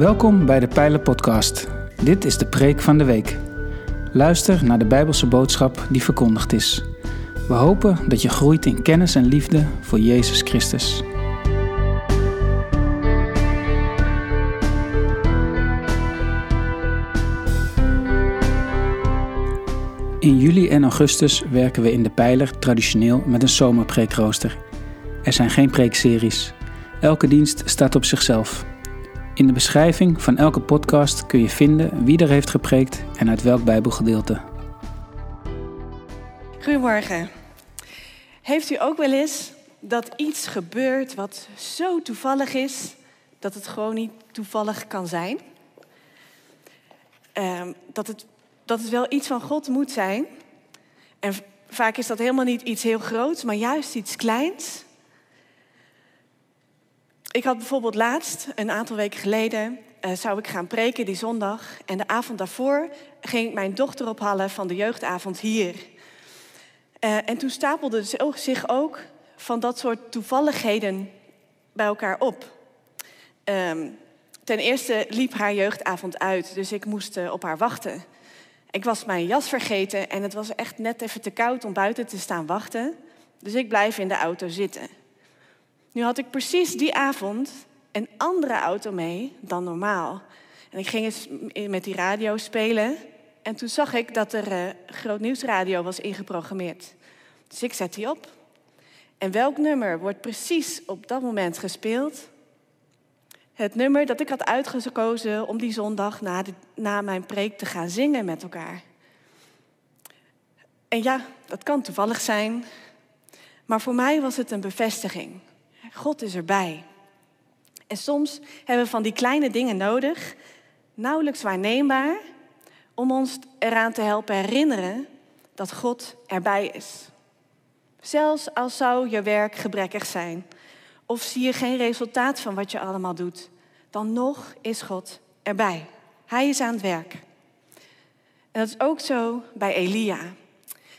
Welkom bij de Pijlen Podcast. Dit is de preek van de week. Luister naar de Bijbelse boodschap die verkondigd is. We hopen dat je groeit in kennis en liefde voor Jezus Christus. In juli en augustus werken we in de Pijler traditioneel met een zomerpreekrooster. Er zijn geen preekseries. Elke dienst staat op zichzelf. In de beschrijving van elke podcast kun je vinden wie er heeft gepreekt en uit welk Bijbelgedeelte. Goedemorgen. Heeft u ook wel eens dat iets gebeurt wat zo toevallig is dat het gewoon niet toevallig kan zijn? Ehm, dat, het, dat het wel iets van God moet zijn. En vaak is dat helemaal niet iets heel groots, maar juist iets kleins. Ik had bijvoorbeeld laatst, een aantal weken geleden, uh, zou ik gaan preken die zondag. En de avond daarvoor ging ik mijn dochter ophalen van de jeugdavond hier. Uh, en toen stapelden zich ook van dat soort toevalligheden bij elkaar op. Um, ten eerste liep haar jeugdavond uit, dus ik moest uh, op haar wachten. Ik was mijn jas vergeten en het was echt net even te koud om buiten te staan wachten. Dus ik blijf in de auto zitten. Nu had ik precies die avond een andere auto mee dan normaal. En ik ging eens met die radio spelen. En toen zag ik dat er uh, groot nieuwsradio was ingeprogrammeerd. Dus ik zet die op. En welk nummer wordt precies op dat moment gespeeld? Het nummer dat ik had uitgekozen om die zondag na, na mijn preek te gaan zingen met elkaar. En ja, dat kan toevallig zijn. Maar voor mij was het een bevestiging. God is erbij. En soms hebben we van die kleine dingen nodig, nauwelijks waarneembaar, om ons eraan te helpen herinneren dat God erbij is. Zelfs als zou je werk gebrekkig zijn, of zie je geen resultaat van wat je allemaal doet, dan nog is God erbij. Hij is aan het werk. En dat is ook zo bij Elia.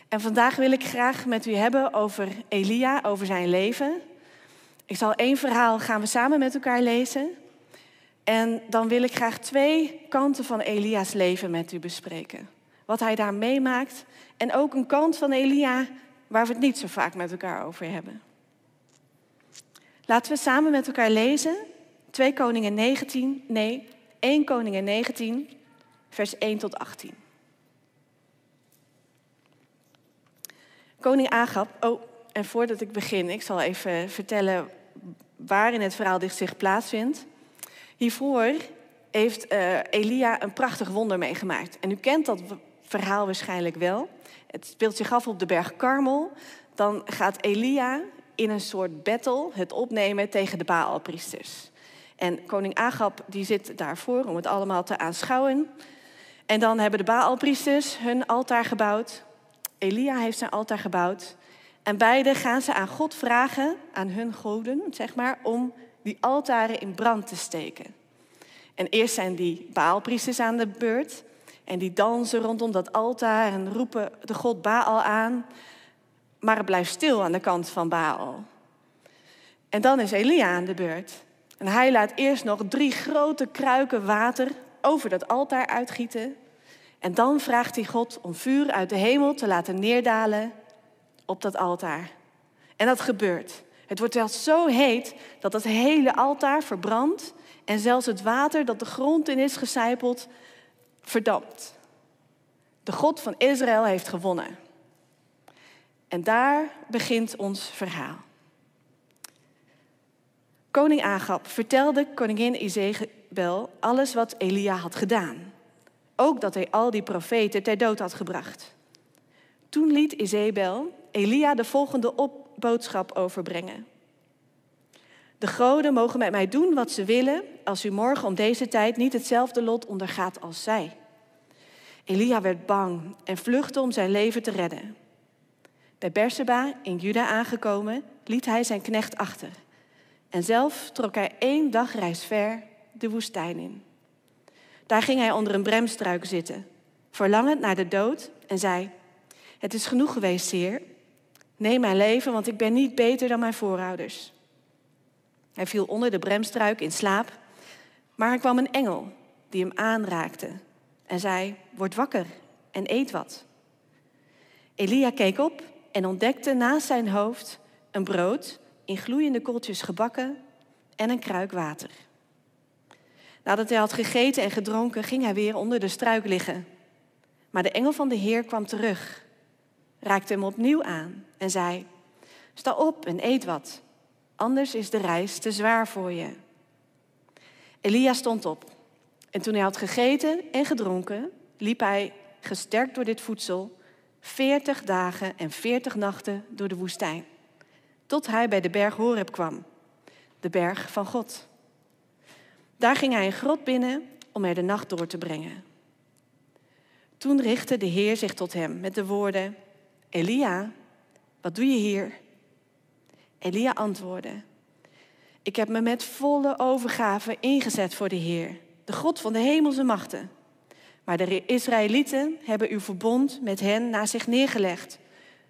En vandaag wil ik graag met u hebben over Elia, over zijn leven. Ik zal één verhaal gaan we samen met elkaar lezen. En dan wil ik graag twee kanten van Elia's leven met u bespreken. Wat hij daar meemaakt en ook een kant van Elia waar we het niet zo vaak met elkaar over hebben. Laten we samen met elkaar lezen 2 Koningen 19, nee, 1 Koningen 19, vers 1 tot 18. Koning Agab, oh, en voordat ik begin, ik zal even vertellen waarin het verhaal zich plaatsvindt. Hiervoor heeft uh, Elia een prachtig wonder meegemaakt. En u kent dat verhaal waarschijnlijk wel. Het speelt zich af op de berg Karmel. Dan gaat Elia in een soort battle het opnemen tegen de Baalpriesters. En koning Agab die zit daarvoor om het allemaal te aanschouwen. En dan hebben de Baalpriesters hun altaar gebouwd. Elia heeft zijn altaar gebouwd. En beide gaan ze aan God vragen, aan hun goden, zeg maar, om die altaren in brand te steken. En eerst zijn die Baalpriesters aan de beurt. En die dansen rondom dat altaar en roepen de god Baal aan. Maar het blijft stil aan de kant van Baal. En dan is Elia aan de beurt. En hij laat eerst nog drie grote kruiken water over dat altaar uitgieten. En dan vraagt hij God om vuur uit de hemel te laten neerdalen op dat altaar. En dat gebeurt. Het wordt zelfs zo heet dat het hele altaar verbrandt en zelfs het water dat de grond in is gecijpeld verdampt. De God van Israël heeft gewonnen. En daar begint ons verhaal. Koning Agab vertelde koningin Izebel alles wat Elia had gedaan. Ook dat hij al die profeten ter dood had gebracht. Toen liet Izebel Elia de volgende op boodschap overbrengen. De goden mogen met mij doen wat ze willen als u morgen om deze tijd niet hetzelfde lot ondergaat als zij. Elia werd bang en vluchtte om zijn leven te redden. Bij Berseba in Juda aangekomen, liet hij zijn knecht achter. En zelf trok hij één dag reis ver de woestijn in. Daar ging hij onder een bremstruik zitten, verlangend naar de dood, en zei: Het is genoeg geweest, Heer. Neem mijn leven, want ik ben niet beter dan mijn voorouders. Hij viel onder de bremstruik in slaap, Maar er kwam een engel die hem aanraakte en zei: Word wakker en eet wat. Elia keek op en ontdekte naast zijn hoofd een brood in gloeiende kooltjes gebakken en een kruik water. Nadat hij had gegeten en gedronken, ging hij weer onder de struik liggen. Maar de engel van de Heer kwam terug, raakte hem opnieuw aan en zei: Sta op en eet wat, anders is de reis te zwaar voor je. Elia stond op en toen hij had gegeten en gedronken, liep hij gesterkt door dit voedsel 40 dagen en 40 nachten door de woestijn, tot hij bij de berg Horeb kwam, de berg van God. Daar ging hij een grot binnen om er de nacht door te brengen. Toen richtte de Heer zich tot hem met de woorden: Elia, wat doe je hier? Elia antwoordde: Ik heb me met volle overgave ingezet voor de Heer, de God van de hemelse machten. Maar de Israëlieten hebben uw verbond met hen na zich neergelegd,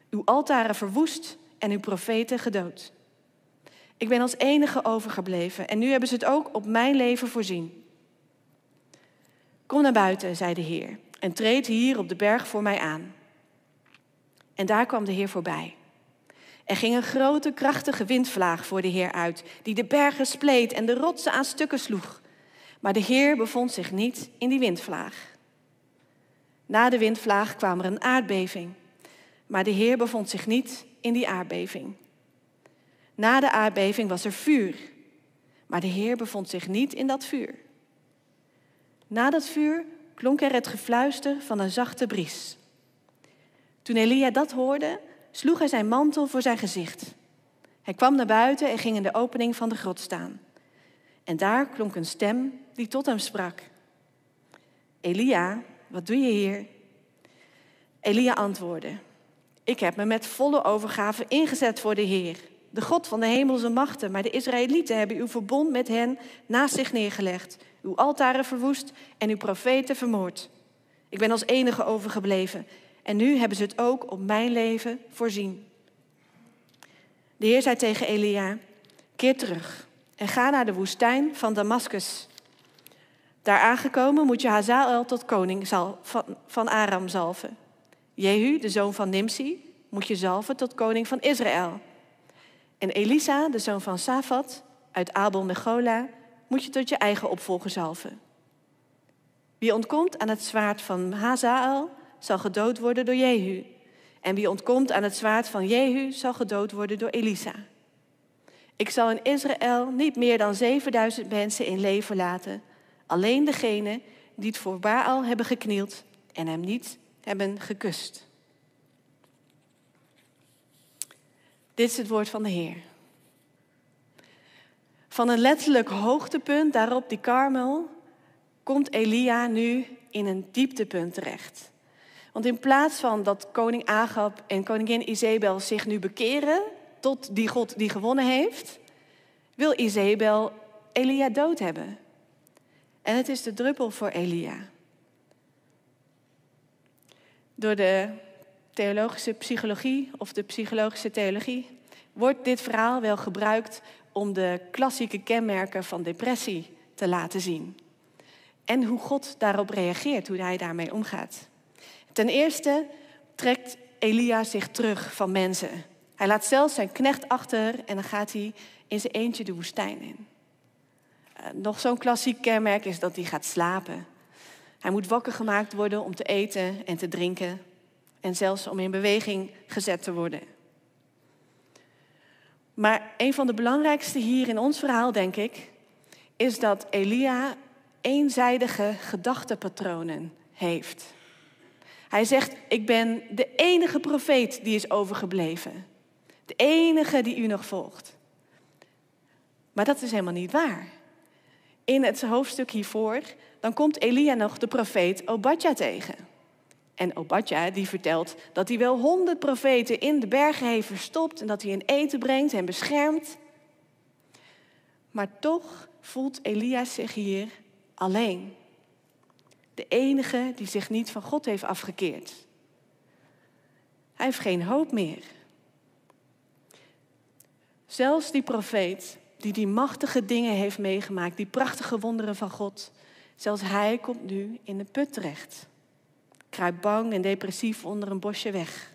uw altaren verwoest en uw profeten gedood. Ik ben als enige overgebleven en nu hebben ze het ook op mijn leven voorzien. Kom naar buiten, zei de Heer, en treed hier op de berg voor mij aan. En daar kwam de Heer voorbij. Er ging een grote, krachtige windvlaag voor de Heer uit, die de bergen spleet en de rotsen aan stukken sloeg. Maar de Heer bevond zich niet in die windvlaag. Na de windvlaag kwam er een aardbeving, maar de Heer bevond zich niet in die aardbeving. Na de aardbeving was er vuur, maar de Heer bevond zich niet in dat vuur. Na dat vuur klonk er het gefluister van een zachte bries. Toen Elia dat hoorde, sloeg hij zijn mantel voor zijn gezicht. Hij kwam naar buiten en ging in de opening van de grot staan. En daar klonk een stem die tot hem sprak. Elia, wat doe je hier? Elia antwoordde, ik heb me met volle overgave ingezet voor de Heer, de God van de hemelse machten. Maar de Israëlieten hebben uw verbond met hen naast zich neergelegd, uw altaren verwoest en uw profeten vermoord. Ik ben als enige overgebleven en nu hebben ze het ook op mijn leven voorzien. De Heer zei tegen Elia, keer terug en ga naar de woestijn van Damascus. Daar aangekomen moet je Hazael tot koning van Aram zalven. Jehu, de zoon van Nimsi, moet je zalven tot koning van Israël. En Elisa, de zoon van Safat, uit Abel Mechola, moet je tot je eigen opvolger zalven. Wie ontkomt aan het zwaard van Hazael, zal gedood worden door Jehu. En wie ontkomt aan het zwaard van Jehu, zal gedood worden door Elisa. Ik zal in Israël niet meer dan 7000 mensen in leven laten Alleen degene die het voor Baal hebben geknield en hem niet hebben gekust. Dit is het woord van de Heer. Van een letterlijk hoogtepunt daarop die Karmel komt Elia nu in een dieptepunt terecht. Want in plaats van dat koning Agab en koningin Izebel zich nu bekeren tot die God die gewonnen heeft, wil Izebel Elia dood hebben. En het is de druppel voor Elia. Door de theologische psychologie of de psychologische theologie wordt dit verhaal wel gebruikt om de klassieke kenmerken van depressie te laten zien. En hoe God daarop reageert, hoe hij daarmee omgaat. Ten eerste trekt Elia zich terug van mensen. Hij laat zelfs zijn knecht achter en dan gaat hij in zijn eentje de woestijn in. Eh, nog zo'n klassiek kenmerk is dat hij gaat slapen. Hij moet wakker gemaakt worden om te eten en te drinken en zelfs om in beweging gezet te worden. Maar een van de belangrijkste hier in ons verhaal, denk ik, is dat Elia eenzijdige gedachtepatronen heeft. Hij zegt: Ik ben de enige profeet die is overgebleven. De enige die u nog volgt. Maar dat is helemaal niet waar in het hoofdstuk hiervoor, dan komt Elia nog de profeet Obadja tegen. En Obadja die vertelt dat hij wel honderd profeten in de bergen heeft verstopt en dat hij in eten brengt en beschermt. Maar toch voelt Elia zich hier alleen. De enige die zich niet van God heeft afgekeerd. Hij heeft geen hoop meer. Zelfs die profeet die die machtige dingen heeft meegemaakt, die prachtige wonderen van God, zelfs hij komt nu in de put terecht. Kruipt bang en depressief onder een bosje weg.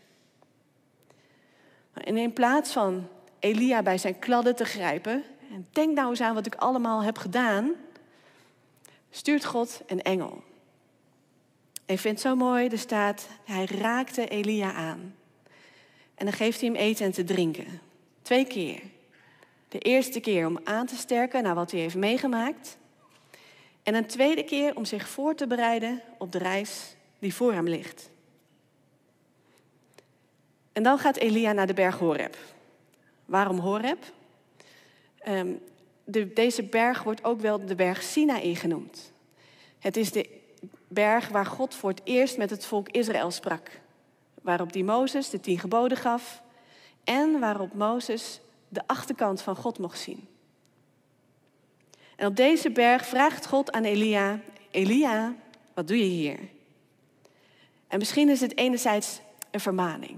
En in plaats van Elia bij zijn kladden te grijpen, en denk nou eens aan wat ik allemaal heb gedaan, stuurt God een engel. Ik vind het zo mooi, er staat, hij raakte Elia aan. En dan geeft hij hem eten en te drinken. Twee keer. De eerste keer om aan te sterken naar wat hij heeft meegemaakt. En een tweede keer om zich voor te bereiden op de reis die voor hem ligt. En dan gaat Elia naar de berg Horeb. Waarom Horeb? De, deze berg wordt ook wel de berg Sinaï genoemd. Het is de berg waar God voor het eerst met het volk Israël sprak. Waarop die Mozes de tien geboden gaf en waarop Mozes de achterkant van God mocht zien. En op deze berg vraagt God aan Elia: Elia, wat doe je hier? En misschien is het enerzijds een vermaning.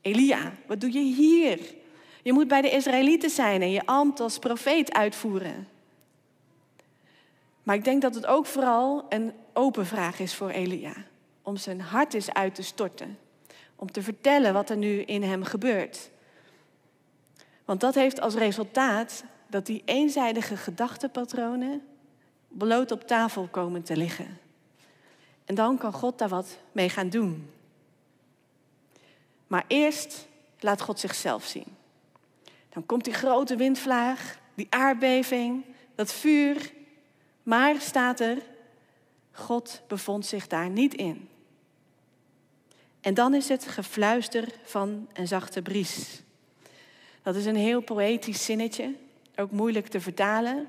Elia, wat doe je hier? Je moet bij de Israëlieten zijn en je ambt als profeet uitvoeren. Maar ik denk dat het ook vooral een open vraag is voor Elia. Om zijn hart eens uit te storten. Om te vertellen wat er nu in hem gebeurt. Want dat heeft als resultaat dat die eenzijdige gedachtenpatronen bloot op tafel komen te liggen. En dan kan God daar wat mee gaan doen. Maar eerst laat God zichzelf zien. Dan komt die grote windvlaag, die aardbeving, dat vuur. Maar staat er, God bevond zich daar niet in. En dan is het gefluister van een zachte bries. Dat is een heel poëtisch zinnetje, ook moeilijk te vertalen.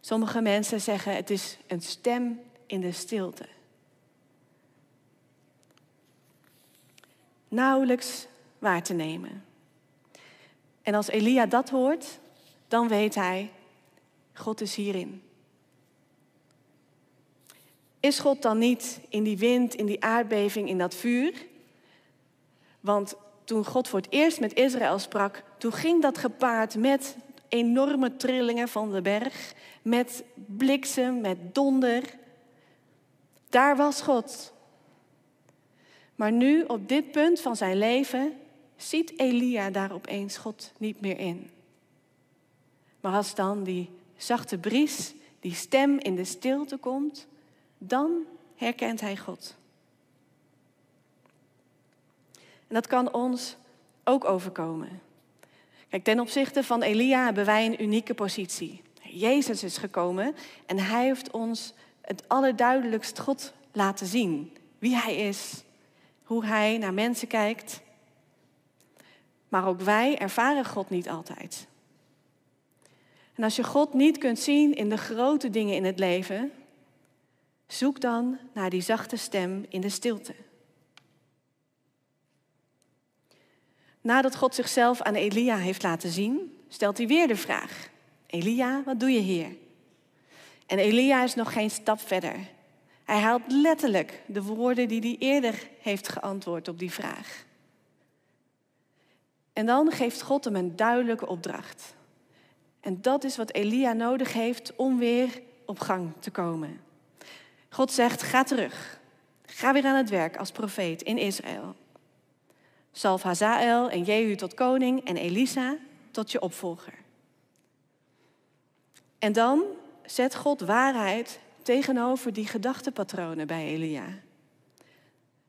Sommige mensen zeggen het is een stem in de stilte. Nauwelijks waar te nemen. En als Elia dat hoort, dan weet hij, God is hierin. Is God dan niet in die wind, in die aardbeving, in dat vuur? Want toen God voor het eerst met Israël sprak, toen ging dat gepaard met enorme trillingen van de berg, met bliksem, met donder. Daar was God. Maar nu, op dit punt van zijn leven, ziet Elia daar opeens God niet meer in. Maar als dan die zachte bries, die stem in de stilte komt, dan herkent hij God. En dat kan ons ook overkomen. Kijk, ten opzichte van Elia hebben wij een unieke positie. Jezus is gekomen en hij heeft ons het allerduidelijkst God laten zien. Wie hij is, hoe hij naar mensen kijkt. Maar ook wij ervaren God niet altijd. En als je God niet kunt zien in de grote dingen in het leven, zoek dan naar die zachte stem in de stilte. Nadat God zichzelf aan Elia heeft laten zien, stelt hij weer de vraag: Elia, wat doe je hier? En Elia is nog geen stap verder. Hij haalt letterlijk de woorden die hij eerder heeft geantwoord op die vraag. En dan geeft God hem een duidelijke opdracht. En dat is wat Elia nodig heeft om weer op gang te komen. God zegt: ga terug. Ga weer aan het werk als profeet in Israël. Salf Hazael en Jehu tot koning en Elisa tot je opvolger. En dan zet God waarheid tegenover die gedachtepatronen bij Elia.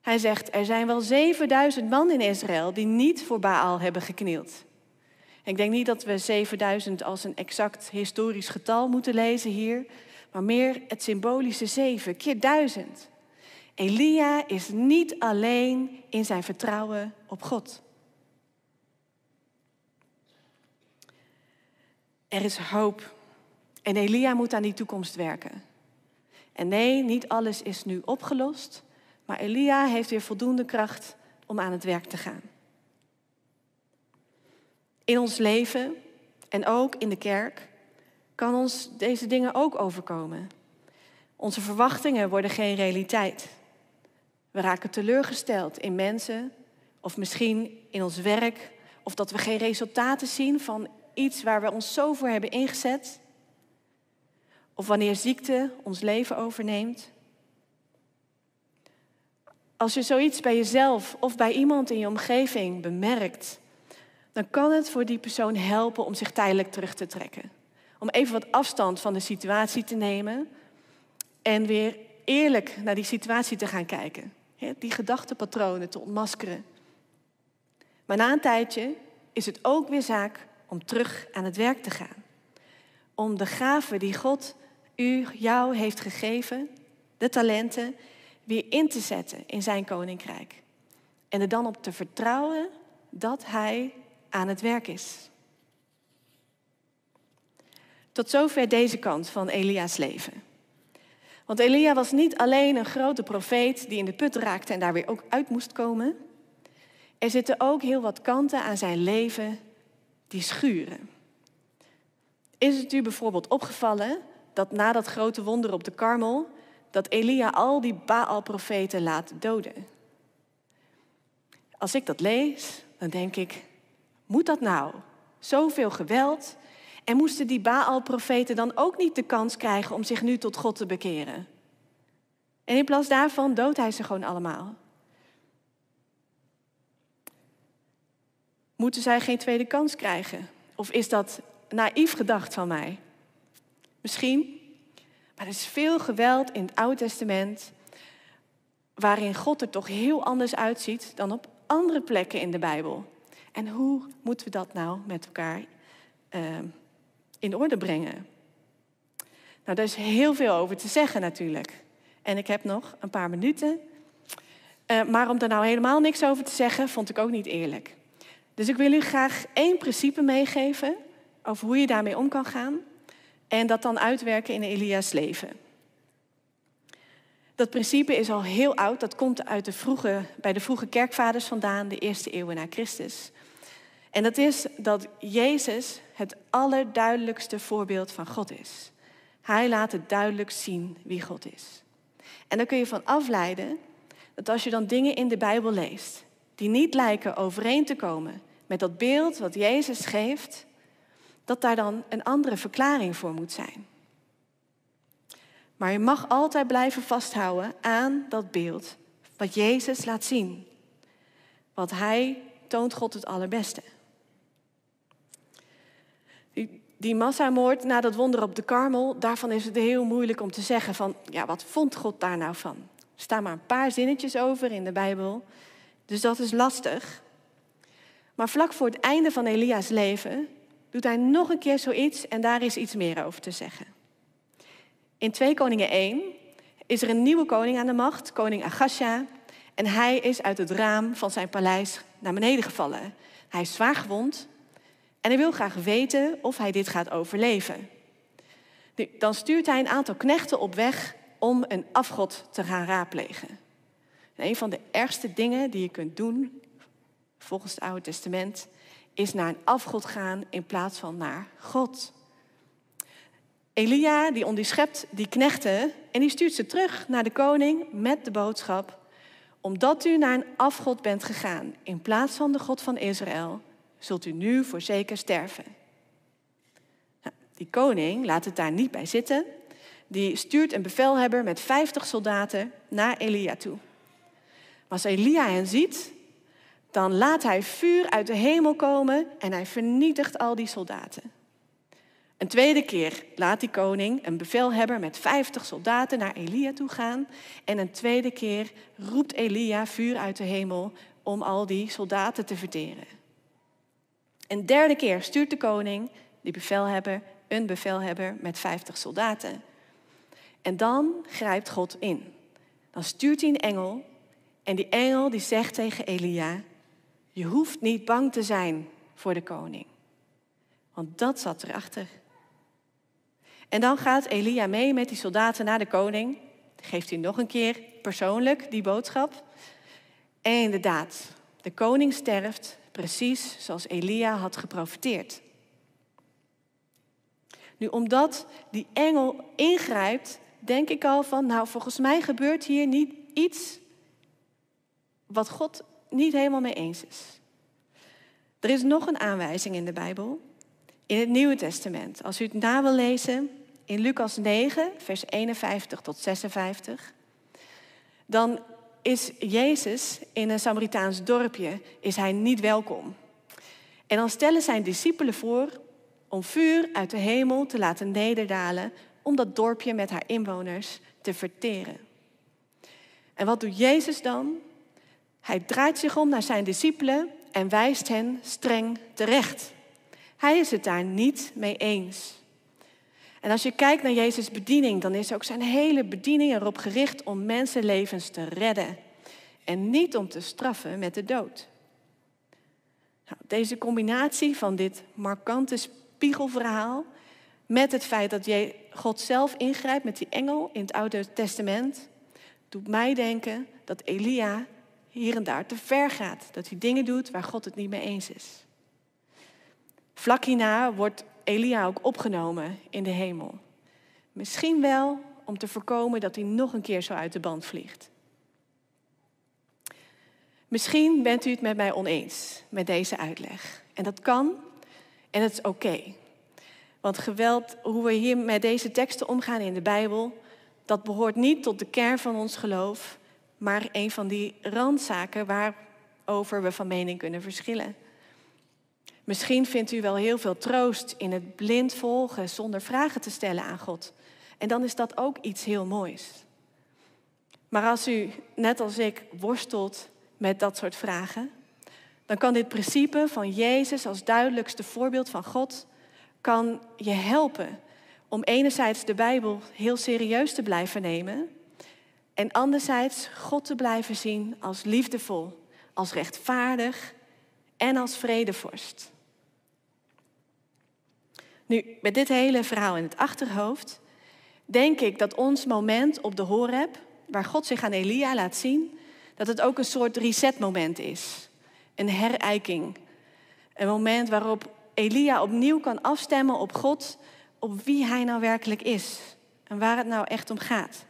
Hij zegt, er zijn wel 7000 man in Israël die niet voor Baal hebben geknield. Ik denk niet dat we 7000 als een exact historisch getal moeten lezen hier, maar meer het symbolische zeven keer duizend. Elia is niet alleen in zijn vertrouwen op God. Er is hoop en Elia moet aan die toekomst werken. En nee, niet alles is nu opgelost, maar Elia heeft weer voldoende kracht om aan het werk te gaan. In ons leven en ook in de kerk kan ons deze dingen ook overkomen. Onze verwachtingen worden geen realiteit. We raken teleurgesteld in mensen of misschien in ons werk of dat we geen resultaten zien van iets waar we ons zo voor hebben ingezet? Of wanneer ziekte ons leven overneemt? Als je zoiets bij jezelf of bij iemand in je omgeving bemerkt, dan kan het voor die persoon helpen om zich tijdelijk terug te trekken. Om even wat afstand van de situatie te nemen en weer eerlijk naar die situatie te gaan kijken. Die gedachtepatronen te ontmaskeren. Maar na een tijdje is het ook weer zaak om terug aan het werk te gaan. Om de gaven die God u, jou heeft gegeven, de talenten, weer in te zetten in zijn koninkrijk. En er dan op te vertrouwen dat hij aan het werk is. Tot zover deze kant van Elia's leven. Want Elia was niet alleen een grote profeet die in de put raakte en daar weer ook uit moest komen. Er zitten ook heel wat kanten aan zijn leven die schuren. Is het u bijvoorbeeld opgevallen dat na dat grote wonder op de Karmel, dat Elia al die Baal-profeten laat doden? Als ik dat lees, dan denk ik, moet dat nou? Zoveel geweld. En moesten die Baal-profeten dan ook niet de kans krijgen om zich nu tot God te bekeren? En in plaats daarvan doodt hij ze gewoon allemaal. Moeten zij geen tweede kans krijgen? Of is dat naïef gedacht van mij? Misschien, maar er is veel geweld in het Oude Testament waarin God er toch heel anders uitziet dan op andere plekken in de Bijbel. En hoe moeten we dat nou met elkaar uh, in orde brengen? Nou, daar is heel veel over te zeggen natuurlijk. En ik heb nog een paar minuten. Uh, maar om daar nou helemaal niks over te zeggen, vond ik ook niet eerlijk. Dus ik wil u graag één principe meegeven over hoe je daarmee om kan gaan. En dat dan uitwerken in Elia's leven. Dat principe is al heel oud. Dat komt uit de vroege, bij de vroege kerkvaders vandaan, de eerste eeuwen na Christus. En dat is dat Jezus het allerduidelijkste voorbeeld van God is. Hij laat het duidelijk zien wie God is. En dan kun je van afleiden dat als je dan dingen in de Bijbel leest die niet lijken overeen te komen met dat beeld wat Jezus geeft, dat daar dan een andere verklaring voor moet zijn. Maar je mag altijd blijven vasthouden aan dat beeld wat Jezus laat zien. Want Hij toont God het allerbeste. Die, massamoord na dat wonder op de Karmel, daarvan is het heel moeilijk om te zeggen van, ja, wat vond God daar nou van? Er staan maar een paar zinnetjes over in de Bijbel, dus dat is lastig. Maar vlak voor het einde van Elia's leven doet hij nog een keer zoiets en daar is iets meer over te zeggen. In 2 Koningen 1 is er een nieuwe koning aan de macht, koning Agasha, en hij is uit het raam van zijn paleis naar beneden gevallen. Hij is zwaar gewond en hij wil graag weten of hij dit gaat overleven. dan stuurt hij een aantal knechten op weg om een afgod te gaan raadplegen. En een van de ergste dingen die je kunt doen, volgens het Oude Testament, is naar een afgod gaan in plaats van naar God. Elia, die onderschept die knechten en die stuurt ze terug naar de koning met de boodschap: Omdat u naar een afgod bent gegaan in plaats van de God van Israël, zult u nu voorzeker sterven. Nou, die koning laat het daar niet bij zitten. Die stuurt een bevelhebber met 50 soldaten naar Elia toe. Als Elia hen ziet, dan laat hij vuur uit de hemel komen en hij vernietigt al die soldaten. Een tweede keer laat die koning een bevelhebber met 50 soldaten naar Elia toe gaan. En een tweede keer roept Elia vuur uit de hemel om al die soldaten te verteren. Een derde keer stuurt de koning, die bevelhebber, een bevelhebber met 50 soldaten. En dan grijpt God in. Dan stuurt hij een engel. En die engel die zegt tegen Elia: Je hoeft niet bang te zijn voor de koning. Want dat zat erachter. En dan gaat Elia mee met die soldaten naar de koning. Geeft hij nog een keer persoonlijk die boodschap. En inderdaad, de koning sterft precies zoals Elia had geprofiteerd. Nu, omdat die engel ingrijpt, denk ik al van, nou, volgens mij gebeurt hier niet iets wat God niet helemaal mee eens is. Er is nog een aanwijzing in de Bijbel. in het Nieuwe Testament. Als u het na wil lezen, in Lucas 9, vers 51 tot 56, dan is Jezus in een Samaritaans dorpje is hij niet welkom. En dan stellen zijn discipelen voor om vuur uit de hemel te laten nederdalen om dat dorpje met haar inwoners te verteren. En wat doet Jezus dan? Hij draait zich om naar zijn discipelen en wijst hen streng terecht. Hij is het daar niet mee eens. En als je kijkt naar Jezus' bediening, dan is ook zijn hele bediening erop gericht om mensenlevens te redden. En niet om te straffen met de dood. Nou, deze combinatie van dit markante spiegelverhaal met het feit dat God zelf ingrijpt met die engel in het Oude Testament, doet mij denken dat Elia hier en daar te ver gaat. Dat hij dingen doet waar God het niet mee eens is. Vlak hierna wordt Elia ook opgenomen in de hemel. Misschien wel om te voorkomen dat hij nog een keer zo uit de band vliegt. Misschien bent u het met mij oneens met deze uitleg. En dat kan en het is oké. Want geweld, hoe we hier met deze teksten omgaan in de Bijbel, dat behoort niet tot de kern van ons geloof, maar een van die randzaken waarover we van mening kunnen verschillen. Misschien vindt u wel heel veel troost in het blind volgen zonder vragen te stellen aan God. En dan is dat ook iets heel moois. Maar als u, net als ik, worstelt met dat soort vragen, dan kan dit principe van Jezus als duidelijkste voorbeeld van God kan je helpen om enerzijds de Bijbel heel serieus te blijven nemen en anderzijds God te blijven zien als liefdevol, als rechtvaardig en als vredevorst. Nu, met dit hele verhaal in het achterhoofd, denk ik dat ons moment op de Horeb, waar God zich aan Elia laat zien, dat het ook een soort resetmoment is. Een herijking. Een moment waarop Elia opnieuw kan afstemmen op God, op wie hij nou werkelijk is en waar het nou echt om gaat.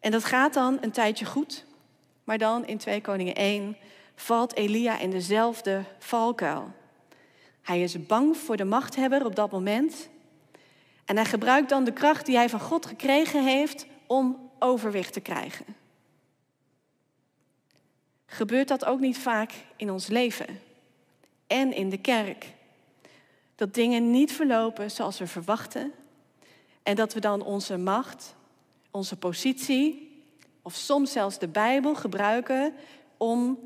En dat gaat dan een tijdje goed, maar dan in 2 Koningen 1 valt Elia in dezelfde valkuil. Hij is bang voor de machthebber op dat moment. En hij gebruikt dan de kracht die hij van God gekregen heeft om overwicht te krijgen. Gebeurt dat ook niet vaak in ons leven en in de kerk? Dat dingen niet verlopen zoals we verwachten en dat we dan onze macht, onze positie of soms zelfs de Bijbel gebruiken om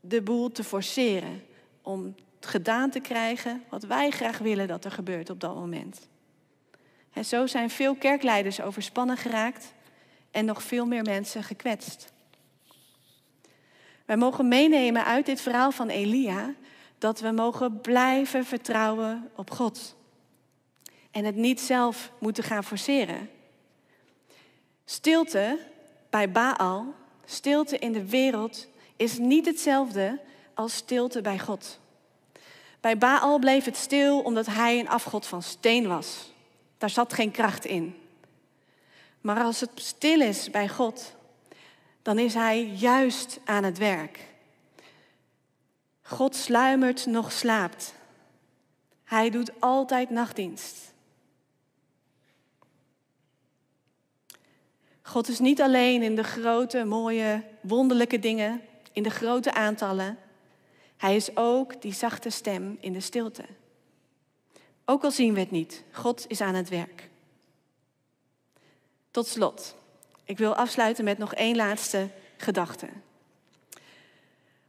de boel te forceren. Om gedaan te krijgen wat wij graag willen dat er gebeurt op dat moment. En zo zijn veel kerkleiders overspannen geraakt en nog veel meer mensen gekwetst. Wij mogen meenemen uit dit verhaal van Elia dat we mogen blijven vertrouwen op God. En het niet zelf moeten gaan forceren. Stilte bij Baal, stilte in de wereld, is niet hetzelfde als stilte bij God. Bij Baal bleef het stil omdat hij een afgod van steen was. Daar zat geen kracht in. Maar als het stil is bij God, dan is hij juist aan het werk. God sluimert nog slaapt. Hij doet altijd nachtdienst. God is niet alleen in de grote, mooie, wonderlijke dingen in de grote aantallen. Hij is ook die zachte stem in de stilte. Ook al zien we het niet, God is aan het werk. Tot slot, ik wil afsluiten met nog één laatste gedachte.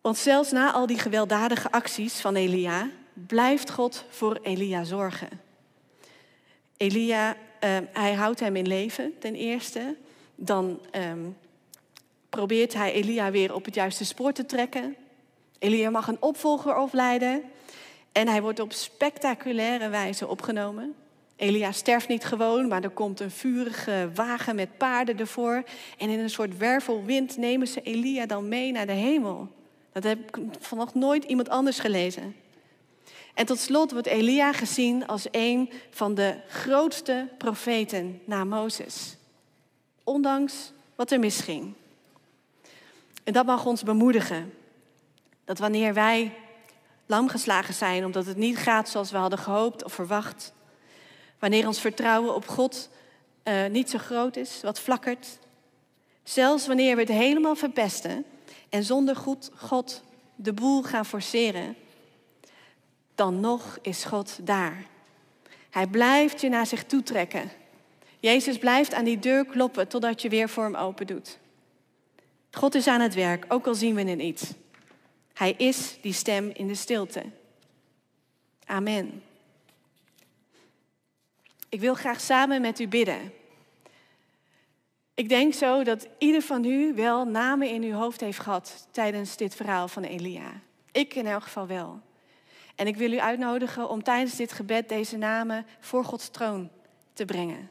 Want zelfs na al die gewelddadige acties van Elia, blijft God voor Elia zorgen. Elia, uh, hij houdt hem in leven ten eerste. Dan um, probeert hij Elia weer op het juiste spoor te trekken. Elia mag een opvolger opleiden en hij wordt op spectaculaire wijze opgenomen. Elia sterft niet gewoon, maar er komt een vurige wagen met paarden ervoor. En in een soort wervelwind nemen ze Elia dan mee naar de hemel. Dat heb ik van nog nooit iemand anders gelezen. En tot slot wordt Elia gezien als een van de grootste profeten na Mozes. Ondanks wat er misging. En dat mag ons bemoedigen. Dat wanneer wij lamgeslagen zijn omdat het niet gaat zoals we hadden gehoopt of verwacht, wanneer ons vertrouwen op God uh, niet zo groot is, wat flakkert, zelfs wanneer we het helemaal verpesten en zonder goed God de boel gaan forceren, dan nog is God daar. Hij blijft je naar zich toe trekken. Jezus blijft aan die deur kloppen totdat je weer voor hem open doet. God is aan het werk, ook al zien we het niet. Hij is die stem in de stilte. Amen. Ik wil graag samen met u bidden. Ik denk zo dat ieder van u wel namen in uw hoofd heeft gehad tijdens dit verhaal van Elia. Ik in elk geval wel. En ik wil u uitnodigen om tijdens dit gebed deze namen voor Gods troon te brengen.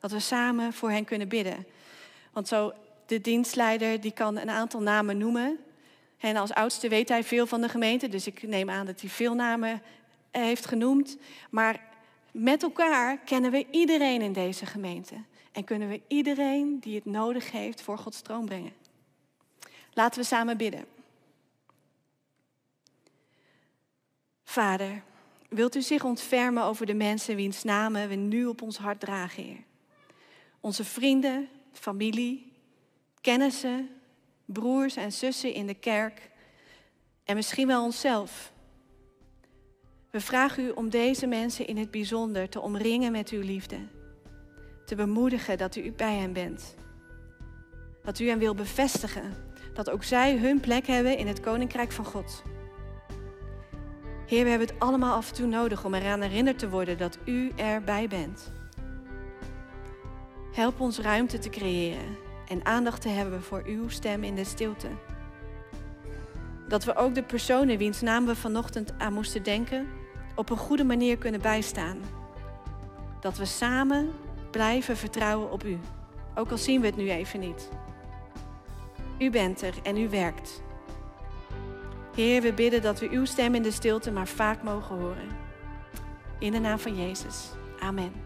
Dat we samen voor hen kunnen bidden. Want zo, de dienstleider die kan een aantal namen noemen. En als oudste weet hij veel van de gemeente, dus ik neem aan dat hij veel namen heeft genoemd. Maar met elkaar kennen we iedereen in deze gemeente. En kunnen we iedereen die het nodig heeft voor Gods troon brengen. Laten we samen bidden. Vader, wilt u zich ontfermen over de mensen wiens namen we nu op ons hart dragen, Heer? Onze vrienden, familie, kennissen, broers en zussen in de kerk en misschien wel onszelf. We vragen u om deze mensen in het bijzonder te omringen met uw liefde. Te bemoedigen dat u bij hen bent. Dat u hen wil bevestigen dat ook zij hun plek hebben in het Koninkrijk van God. Heer, we hebben het allemaal af en toe nodig om eraan herinnerd te worden dat u erbij bent. Help ons ruimte te creëren en aandacht te hebben voor uw stem in de stilte. Dat we ook de personen wiens naam we vanochtend aan moesten denken, op een goede manier kunnen bijstaan. Dat we samen blijven vertrouwen op u, ook al zien we het nu even niet. U bent er en u werkt. Heer, we bidden dat we uw stem in de stilte maar vaak mogen horen. In de naam van Jezus. Amen.